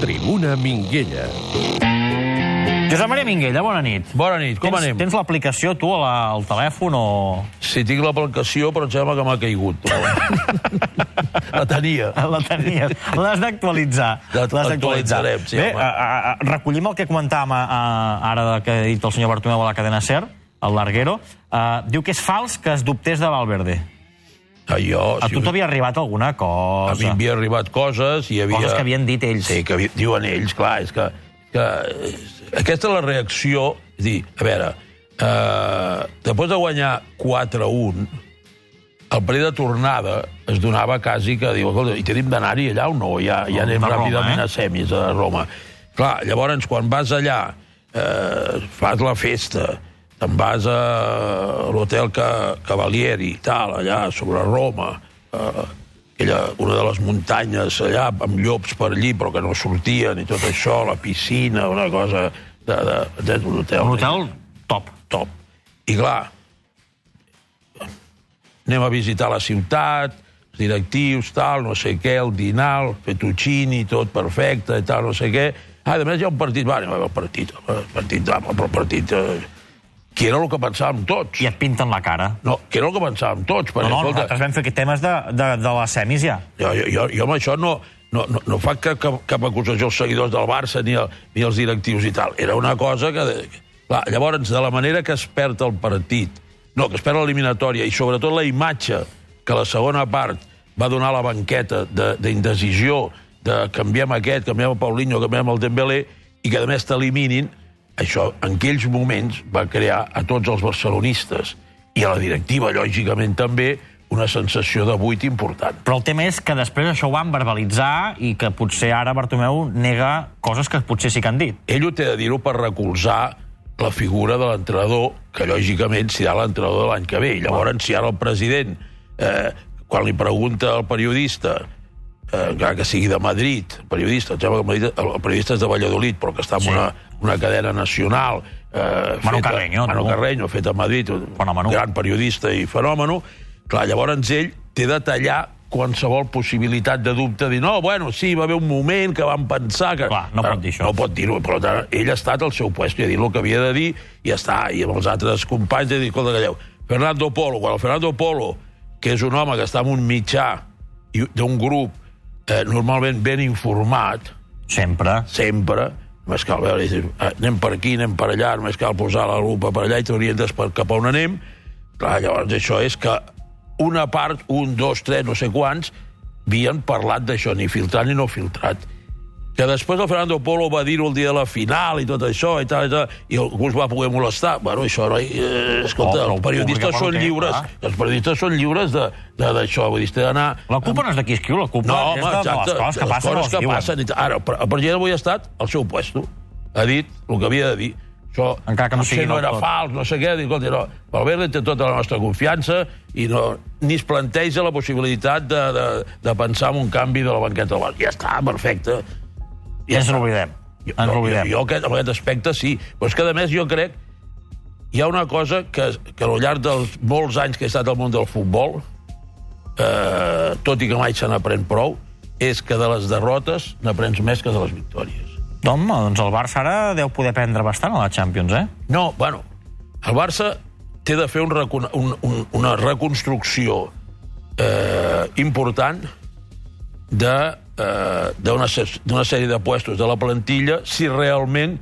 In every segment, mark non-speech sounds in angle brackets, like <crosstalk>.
Tribuna Minguella. Josep Maria Minguella, bona nit. Bona nit, com tens, anem? Tens l'aplicació, tu, a la, al telèfon o... Si tinc l'aplicació, però em sembla que m'ha caigut. <laughs> la tenia. La tenies. L'has d'actualitzar. L'has d'actualitzar. Actualitzarem, sí, Bé, home. a, a, a, recollim el que comentàvem a, a, ara que ha dit el senyor Bartomeu a la cadena SER, el Larguero. Uh, diu que és fals que es dubtés de Valverde. Allò, A tu t'havia arribat alguna a mi cosa. havia arribat coses i hi havia... Coses que havien dit ells. Sí, que havia, diuen ells, clar, és que, que aquesta és la reacció, és dir, a veure, eh, després de guanyar 4-1, el parell de tornada es donava quasi que diu, escolta, i tenim d'anar-hi allà o no? Ja, ja anem de Roma, ràpidament eh? a semis a Roma. Clar, llavors, quan vas allà, eh, fas la festa, te'n vas a l'hotel Ca- Cavalieri, tal, allà sobre Roma, eh, aquella, una de les muntanyes allà, amb llops per allí, però que no sortien, i tot això, la piscina, una cosa de, de, de, un hotel. Un hotel top. top. I clar, anem a visitar la ciutat, els directius, tal, no sé què, el dinar, el fettuccini, tot perfecte, i tal, no sé què. Ah, a més hi ha un partit, va, anem a veure el partit, el partit, va, però el partit... Eh, que era el que pensàvem tots. I et pinten la cara. No, que era el que pensàvem tots. No, Perquè, no, escolta, nosaltres vam fer aquest temes de, de, de les semis ja. jo, jo, jo, jo amb això no, no, no, no fa cap, cap, cap acusació als seguidors del Barça ni, el, ni als directius i tal. Era una cosa que... Clar, llavors, de la manera que es perd el partit, no, que es perd l'eliminatòria, i sobretot la imatge que la segona part va donar la banqueta de- d'indecisió, de, de canviem aquest, canviem el Paulinho, canviem el Dembélé, i que a més t'eliminin, això en aquells moments va crear a tots els barcelonistes i a la directiva, lògicament, també, una sensació de buit important. Però el tema és que després això ho van verbalitzar i que potser ara Bartomeu nega coses que potser sí que han dit. ell ho té de dir-ho per recolzar la figura de l'entrenador, que lògicament serà l'entrenador de l'any que ve. I llavors, si ara el president, eh, quan li pregunta al periodista, eh, que sigui de Madrid, periodista, em sembla que Madrid- el periodista és de Valladolid, però que està en Sí. una, una cadena nacional... Eh, Manu feta- Carreño, Manu tu. Carreño, fet a Madrid, un Fenòmeno. gran periodista i fenòmeno. Clar, llavors ell té de tallar qualsevol possibilitat de dubte, dir, no, bueno, sí, va haver un moment que vam pensar que... Clar, no pot dir això. No pot dir-ho, però tant, ell ha estat al seu puesto i ha dit el que havia de dir i ja està. I amb els altres companys ha dit, escolta, calleu, Fernando Polo, quan el Fernando Polo, que és un home que està en un mitjà d'un grup eh, normalment ben informat, Sempre. sempre, només cal veure, dius, "Ah, anem per aquí, anem per allà, només cal posar la lupa per allà i t'orientes per cap a on anem. Clar, llavors això és que una part, un, dos, tres, no sé quants, havien parlat d'això, ni filtrat ni no filtrat. Que després el Fernando Polo va dir-ho el dia de la final i tot això i tal, i tal, i algú es va poder molestar. Bueno, això, no, eh, escolta, Oh, els periodistes són lliures, clar. els periodistes són lliures de- de- d'això, vull dir, té d'anar... La culpa no és de qui escriu, la culpa No, és home, de, de exacte. les coses que les passen o coses es que passen. i. Ara, el president avui ha estat al seu puesto. Ha dit el que havia de dir. Això Encara que no sigui potser no era tot. fals, no sé què. Dic, escolta, no, Valverde té tota la nostra confiança i no, ni es planteja la possibilitat de, de, de pensar en un canvi de la banqueta. Ja està, perfecte. I ens n'oblidem. Jo, Ens jo, n'oblidem. jo, aquest, en aquest aspecte sí. Però és que, a més, jo crec hi ha una cosa que, que al llarg dels molts anys que he estat al món del futbol, eh, tot i que mai se n'aprèn prou, és que de les derrotes n'aprens més que de les victòries. Home, doncs el Barça ara deu poder prendre bastant a la Champions, eh? No, bueno, el Barça té de fer un, un, un, una reconstrucció eh, important de, eh, d'una sèrie de puestos de la plantilla si realment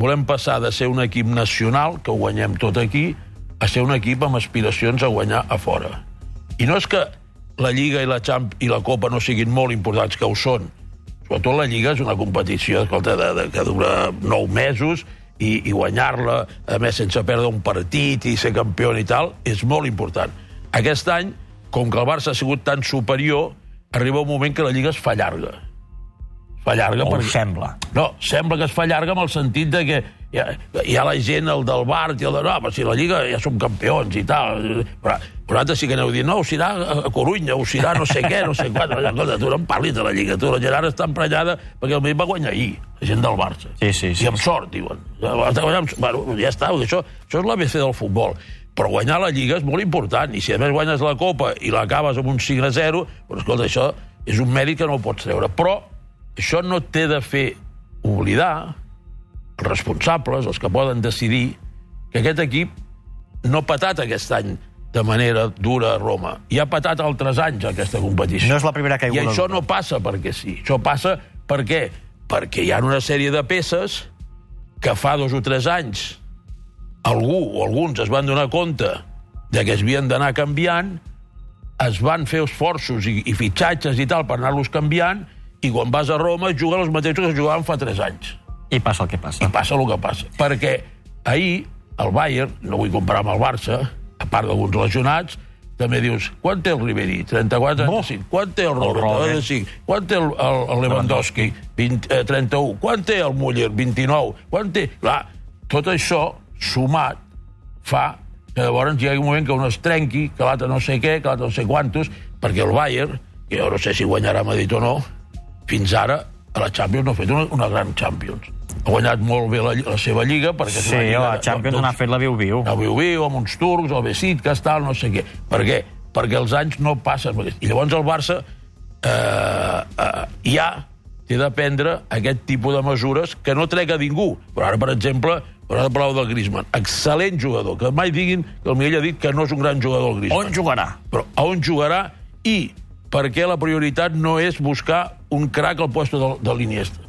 volem passar de ser un equip nacional, que ho guanyem tot aquí, a ser un equip amb aspiracions a guanyar a fora. I no és que la Lliga i la Champ i la Copa no siguin molt importants, que ho són. Sobretot la Lliga és una competició escolta, de, de, que dura nou mesos i, i guanyar-la, a més, sense perdre un partit i ser campió i tal, és molt important. Aquest any, com que el Barça ha sigut tan superior, arriba un moment que la Lliga es fa llarga. Es fa llarga O perquè... sembla. No, sembla que es fa llarga amb el sentit de que hi ha, hi ha la gent, el del Bart i el de... No, però si la Lliga ja som campions i tal. Però vosaltres sí que aneu dient, no, ho serà a Corunya, ho serà no sé què, no sé quan. Escolta, tu no em parlis de la Lliga, tu, la gent ara està emprenyada perquè el Madrid va guanyar ahir, la gent del Barça. Sí, sí, sí. I amb sort, diuen. Bueno, ja està, això, això és l'ABC del futbol. Però guanyar la Lliga és molt important, i si a més guanyes la Copa i l'acabes amb un 5 a 0, doncs escolta, això és un mèrit que no ho pots treure. Però això no té de fer oblidar els responsables, els que poden decidir, que aquest equip no ha patat aquest any de manera dura a Roma. I ha patat altres anys aquesta competició. No és la primera I caiguda. això dura. no passa perquè sí. Això passa per què? Perquè hi ha una sèrie de peces que fa dos o tres anys algú o alguns es van donar compte de que es havien d'anar canviant, es van fer esforços i, i fitxatges i tal per anar-los canviant, i quan vas a Roma juguen els mateixos que jugaven fa tres anys. I passa el que passa. I passa el que passa. Perquè ahir el Bayern, no vull comparar amb el Barça, a part d'alguns lesionats, també dius, quan té el Ribéry? 34, 35. Quan té el Robert? Robert. 35. Quan té el, el, el Lewandowski? 20, eh, 31. Quan té el Müller? 29. Quan té... Clar, tot això, sumat, fa que llavors hi hagi un moment que un es trenqui, que l'altre no sé què, que l'altre no sé quantos, perquè el Bayern, que jo no sé si guanyarà Madrid o no, fins ara a la Champions no ha fet una, una gran Champions. Ha guanyat molt bé la, la seva lliga, perquè... Sí, lliga la Champions n'ha fet la viu-viu. a Viu-Viu, amb uns turcs, el Besiktas, tal, no sé què. Per què? Perquè els anys no passen. I llavors el Barça eh, eh, ja té de prendre aquest tipus de mesures que no trec a ningú. Però ara, per exemple, ara parlau del Griezmann. Excel·lent jugador. Que mai diguin que el Miguel ha dit que no és un gran jugador, el Griezmann. On jugarà? Però a on jugarà i per què la prioritat no és buscar un crac al puesto de, de l'Iniesta?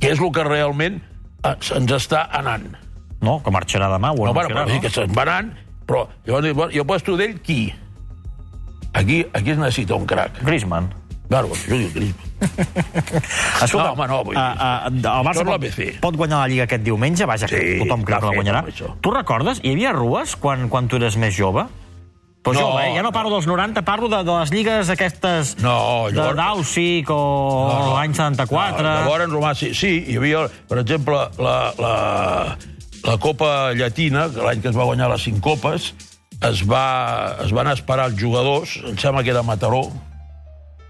Que és el que realment eh, se'ns està anant. No, que marxarà demà. Ho No, bueno, però sí que se'n va anant, però llavors i el puesto d'ell, qui? Aquí, aquí es necessita un crac. Griezmann. Claro, que jugui el Griezmann. <laughs> Escolta, No, home, no, vull dir, uh, uh, el Barça pot, pot guanyar la Lliga aquest diumenge, vaja, que Sí, tothom creu que la guanyarà. Tu recordes? Hi havia rues quan, quan tu eres més jove? Però No, jove, eh? Ja no no. parlo dels 90, parlo de, de les lligues aquestes No, de llavors- d'Àusic o no, no. l'any 74. No, llavors, Romà, sí, sí, hi havia, per exemple, la, la, la Copa Llatina, que l'any que es va guanyar les cinc copes, es, va, es van esperar els jugadors, em sembla que era Mataró,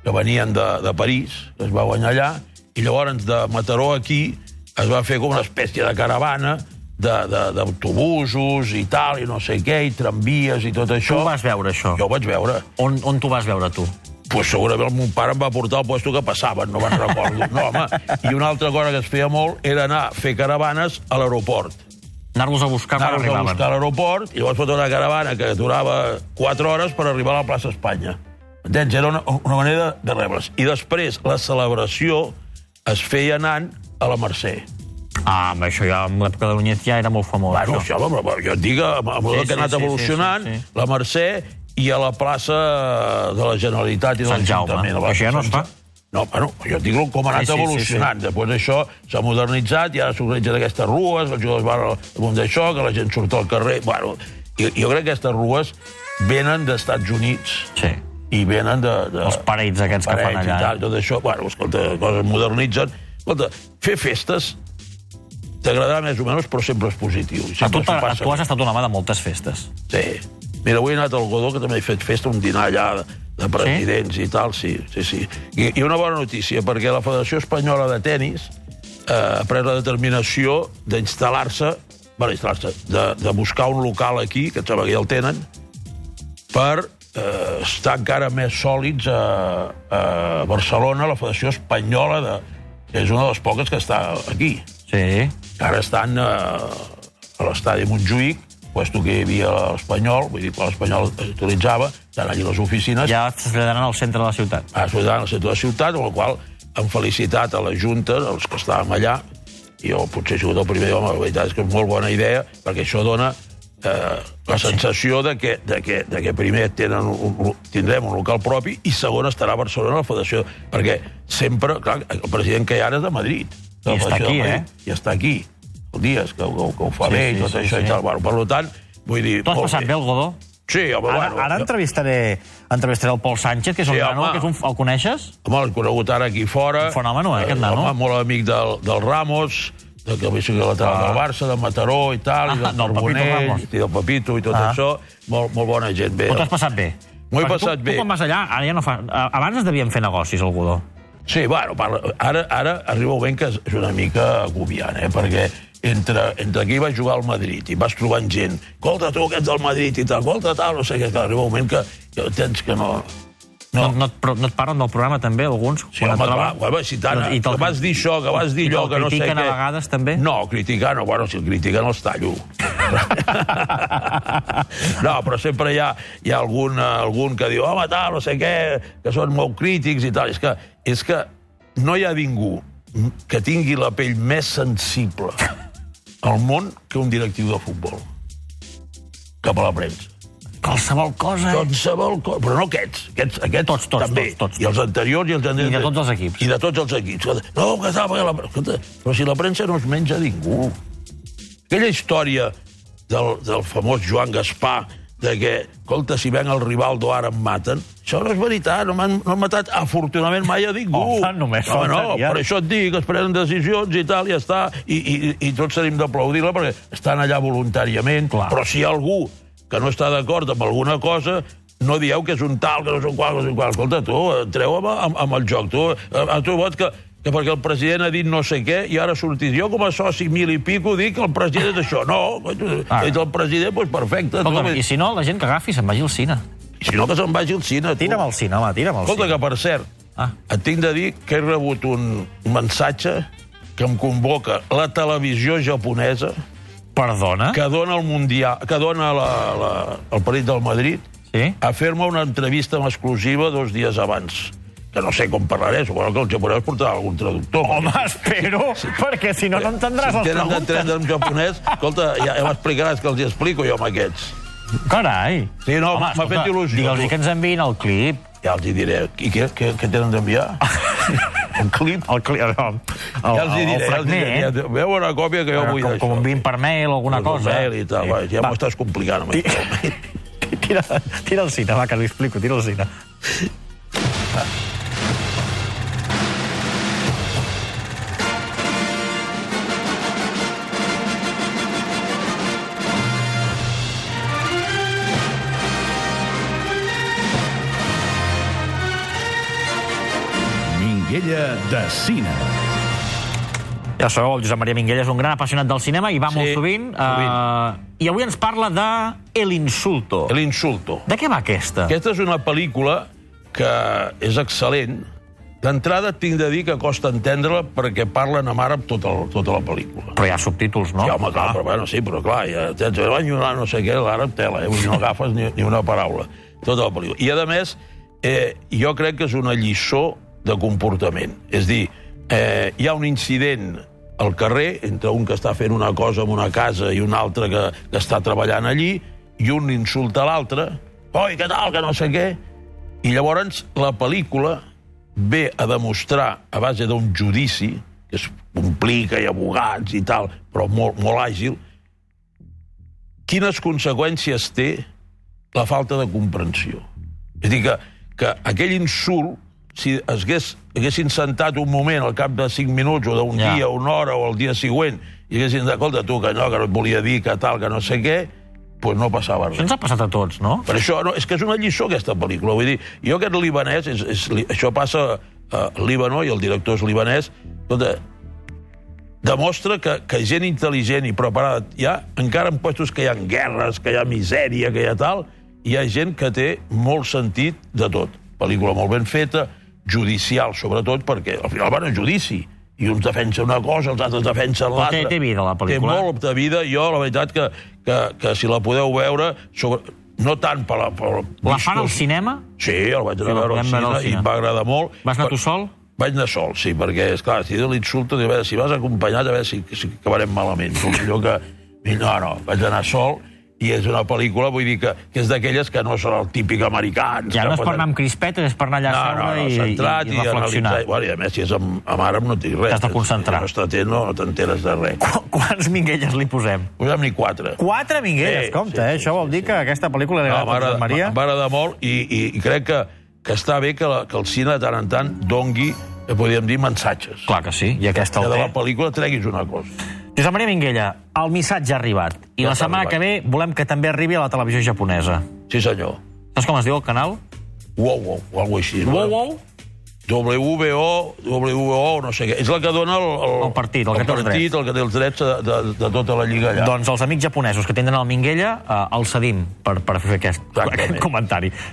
que venien de, de París, que es va guanyar allà, i llavors de Mataró aquí es va fer com una espècie de caravana d'autobusos i tal, i no sé què, i tramvies i tot Tu això. ho vas veure, això? Jo ho vaig veure. On, on tu vas veure, tu? pues segurament el meu pare em va portar al puesto que passaven, no me'n recordo. <laughs> No, home, i una altra cosa que es feia molt era anar a fer caravanes a l'aeroport. Anar-los a buscar quan Anaves a arribaven. buscar a l'aeroport i llavors fotre una caravana que durava 4 hores per arribar a la plaça Espanya. Entens? Era una, una manera de rebre's. I després la celebració es feia anant a la Mercè. Ah, amb això ja, en l'època de Núñez ja era molt famós. Bueno, això. home, jo et dic, amb, amb Sí, sí, que sí, ha anat sí, sí, evolucionant, sí, sí. la Mercè i a la plaça de la Generalitat i de Sant Jaume. l'Ajuntament. la Això ja no es fa. No, bueno, jo et dic com ha anat Sí, sí, sí, evolucionant. Després això s'ha modernitzat i ara s'organitzen aquestes rues, els jugadors van al damunt d'això, que la gent surt al carrer... Bueno, jo, jo crec que aquestes rues venen d'Estats Units Sí. I venen de... de Els parells aquests que fan parells allà. I tal, tot això, bueno, escolta, coses modernitzen. Escolta, fer festes t'agradarà més o menys, però sempre és positiu. I A tu, sempre t'ha- passa tu has estat una mà de moltes festes. Sí. Mira, avui he anat al Godó, que també he fet festa, un dinar allà de, de presidents sí? i tal, sí, sí, sí. I, I una bona notícia, perquè la Federació Espanyola de Tenis eh, ha pres la determinació d'instal·lar-se, bueno, instal·lar-se, de, de buscar un local aquí, que em sembla que ja el tenen, per eh, estar encara més sòlids a, a Barcelona, la Federació Espanyola, de, que és una de les poques que està aquí. Sí. Ara estan eh, a l'estadi Montjuïc, puesto que hi havia l'Espanyol, vull dir que l'Espanyol utilitzava, estan allà les oficines, ja. Es traslladaran al centre de la ciutat. a Ciutat, al centre de la ciutat, amb la qual han felicitat a la Junta, els que estàvem allà, i jo potser he sigut el primer, home, la veritat és que és molt bona idea, perquè això dona eh, la sensació de que, de que, de que primer tenen un, un, tindrem un local propi i segon estarà a Barcelona la Federació, perquè sempre, clar, el president que hi ha ara és de Madrid. de I està aquí, eh? I està aquí. El Dies, que, que, que ho fa Sí, bé sí, i tot sí, això sí. i tal. Bueno, per tant, vull dir... Tu has passat bé el Godó? Sí, home, Ara, bueno... ara entrevistaré, entrevistaré el Pol Sánchez, que és un Sí, nano, home. que és un, el coneixes? Home, l'he conegut ara aquí fora. Un fenòmeno, eh, aquest nano. Home, molt amic del, del Ramos, de que va ser lateral Ah. del Barça, de Mataró i tal, Ah, i del Pepito Carbonell, i del Papito i tot Ah. això. Molt, molt bona gent, bé. Però t'has passat bé? M'ho he passat tu, bé. Tu quan vas allà, ara ja no fa... Abans es devien fer negocis, al Godó. Sí, bueno, parla, ara, ara arriba un moment que és és una mica agobiant, eh? perquè entre, entre aquí vas jugar al Madrid i vas trobant gent, escolta, tu que ets del Madrid i tal, escolta, tal, no sé què, que arriba un moment que, que tens que no... No, no, et, pro- no et parlen del programa, també, alguns? Sí, home, clar, home, si tant, I te'l- que vas dir això, que vas dir allò, que no sé què... critiquen a vegades, també? No, criticar no, bueno, si el critiquen els tallo. <laughs> no, però sempre hi ha, hi ha algun, eh, algun que diu, home, tal, no sé què, que són molt crítics i tal. És que, és que no hi ha ningú que tingui la pell més sensible al món que un directiu de futbol cap a la premsa. Qualsevol cosa? Qualsevol cosa, però no aquests, aquests, aquests Tots, tots, també. tots, tots. I els anteriors i els anteriors. I de tots els equips. I de tots els equips. No, que perquè la... Escolta, però si la premsa no es menja ningú. Aquella història del, del famós Joan Gaspar, de que, escolta, si ven el Rivaldo ara em maten, això no és veritat, no m'han no matat afortunadament mai a ningú. Home, només Home, no, faltaria. per això et dic es prenen decisions i tal, i ja està, i, i, i tots tenim d'aplaudir-la perquè estan allà voluntàriament, Clar. però si algú que no està d'acord amb alguna cosa, no dieu que és un tal, que no és un qual, que no és un qual. Escolta, tu, entreu amb, amb, amb el joc. Tu, eh, a tu vot que, que perquè el president ha dit no sé què, i ara sortís jo com a soci mil i pico dic que el president és això. No, Ah. ets el president, doncs perfecte. Escolta, tu, I si no, la gent que agafi se'n vagi al cine. I si no, que se'n vagi al cine. tu. Tira'm al cine, home, tira'm al Escolta, cine. que per cert, Ah. et tinc de dir que he rebut un mensatge que em convoca la televisió japonesa Perdona? que dona el mundial, que dona la, la, el partit del Madrid Sí? a fer-me una entrevista en exclusiva dos dies abans. Que no sé com parlaré, suposo que el japonès portarà algun traductor. Home, espero, perquè si no, no entendràs si les tenen preguntes. d'entendre en japonès, escolta, ja, ja m'explicaràs que els hi explico jo amb aquests. Carai. Sí, no, m'ha fet il·lusió, Digue'ls que ens enviïn el clip. Ja els hi diré. I què, què, què tenen d'enviar? <laughs> Un clip? El, clip, el, el, Ja els hi el diré. Ja els hi diré. fragment. Ja, veu una còpia que jo vull com, d'això. com enviïn per mail o alguna Un cosa. mail i tal, va, ja m'ho estàs complicant. <laughs> Tira, tira el cine, va, que li explico, tira el cine. Minguella de Cine. Ja sabeu, el Josep Maria Minguella és un gran apassionat del cinema i va Sí, molt sovint. sovint. Uh, I avui ens parla de El Insulto. L'insulto. De què va aquesta? Aquesta és una pel·lícula que és excel·lent. D'entrada tinc de dir que costa entendre-la perquè parlen amb àrab tota, el, tota la pel·lícula. Però hi ha subtítols, no? Ja, home, clar, però bueno, sí, però clar, ja tens el bany no sé què, l'àrab tela, eh? No agafes ni, ni una paraula. Tota la pel·lícula. I, a més, eh, jo crec que és una lliçó de comportament. És dir, eh, hi ha un incident al carrer entre un que està fent una cosa en una casa i un altre que, que està treballant allí, i un insulta l'altre, oi, què tal, que no sé què, i llavors la pel·lícula ve a demostrar, a base d'un judici, que es complica i abogats i tal, però molt, molt àgil, quines conseqüències té la falta de comprensió. És a dir, que, que aquell insult, si es hagués, haguessin sentat un moment al cap de 5 minuts o d'un Ja. dia, una hora o el dia següent, i haguessin dit, escolta, tu, que no, que no et volia dir, que tal, que no sé què, doncs no passava res. Això ens ha passat a tots, no? Per això, no, és que és una lliçó, aquesta pel·lícula. Vull dir, jo aquest libanès, és, és, això passa a Líbano, i el director és libanès, escolta, demostra que, que gent intel·ligent i preparada, hi ha, encara en puestos que hi ha guerres, que hi ha misèria, que hi ha tal, hi ha gent que té molt sentit de tot. Pel·lícula molt ben feta, judicial, sobretot, perquè al final van a judici i uns defensen una cosa, els altres defensen Però té- l'altra. té vida, la pel·lícula. Té molt de vida. Jo, la veritat, que, que, que si la podeu veure, sobre, no tant per la... Per La fan al cinema? Sí, el vaig anar Sí, veure al podem veure al cine i em va agradar molt. Vas anar tu sol? Vaig anar sol, sí, perquè, és clar, si l'insulto, a veure, si vas acompanyat, a veure si, si acabarem malament. Com allò que... No, no, vaig anar sol, i és una pel·lícula, vull dir, que, que és d'aquelles que no són el típic americans. Ja que no és per poden- anar amb crispetes, és per anar allà a no, no, seure no, i, centrat i, i, i reflexionar. analitzar. Bueno, I a més, si és amb, amb àrab no dic res. T'has de concentrar. Si no atent, no, no t'enteres de res. Qu Quants minguelles li posem? Posem-n'hi quatre. Quatre minguelles, Sí, compte, sí, eh? sí, Això vol dir que aquesta pel·lícula li No, agrada a Josep Maria. Agradar molt i, i, i crec que, que està bé que, la, que el cine de tant en tant dongui, eh, podríem dir, mensatges. Clar que sí, i aquesta Que el de té. la pel·lícula treguis una cosa. Josep Maria Minguella, el missatge ha arribat. I Ja la setmana arribat. que ve volem que també arribi a la televisió japonesa. Sí, senyor. Saps com es diu el canal? Wow, wow, o alguna així. Wow, wow. WBO, WBO, no sé què. És la que dona el, el, El partit, el que té els partit, drets. el que té els drets de, de, de tota la lliga allà. Doncs els amics japonesos que tindran el Minguella, eh, el cedim per, per fer aquest, Exactament. aquest <laughs> comentari.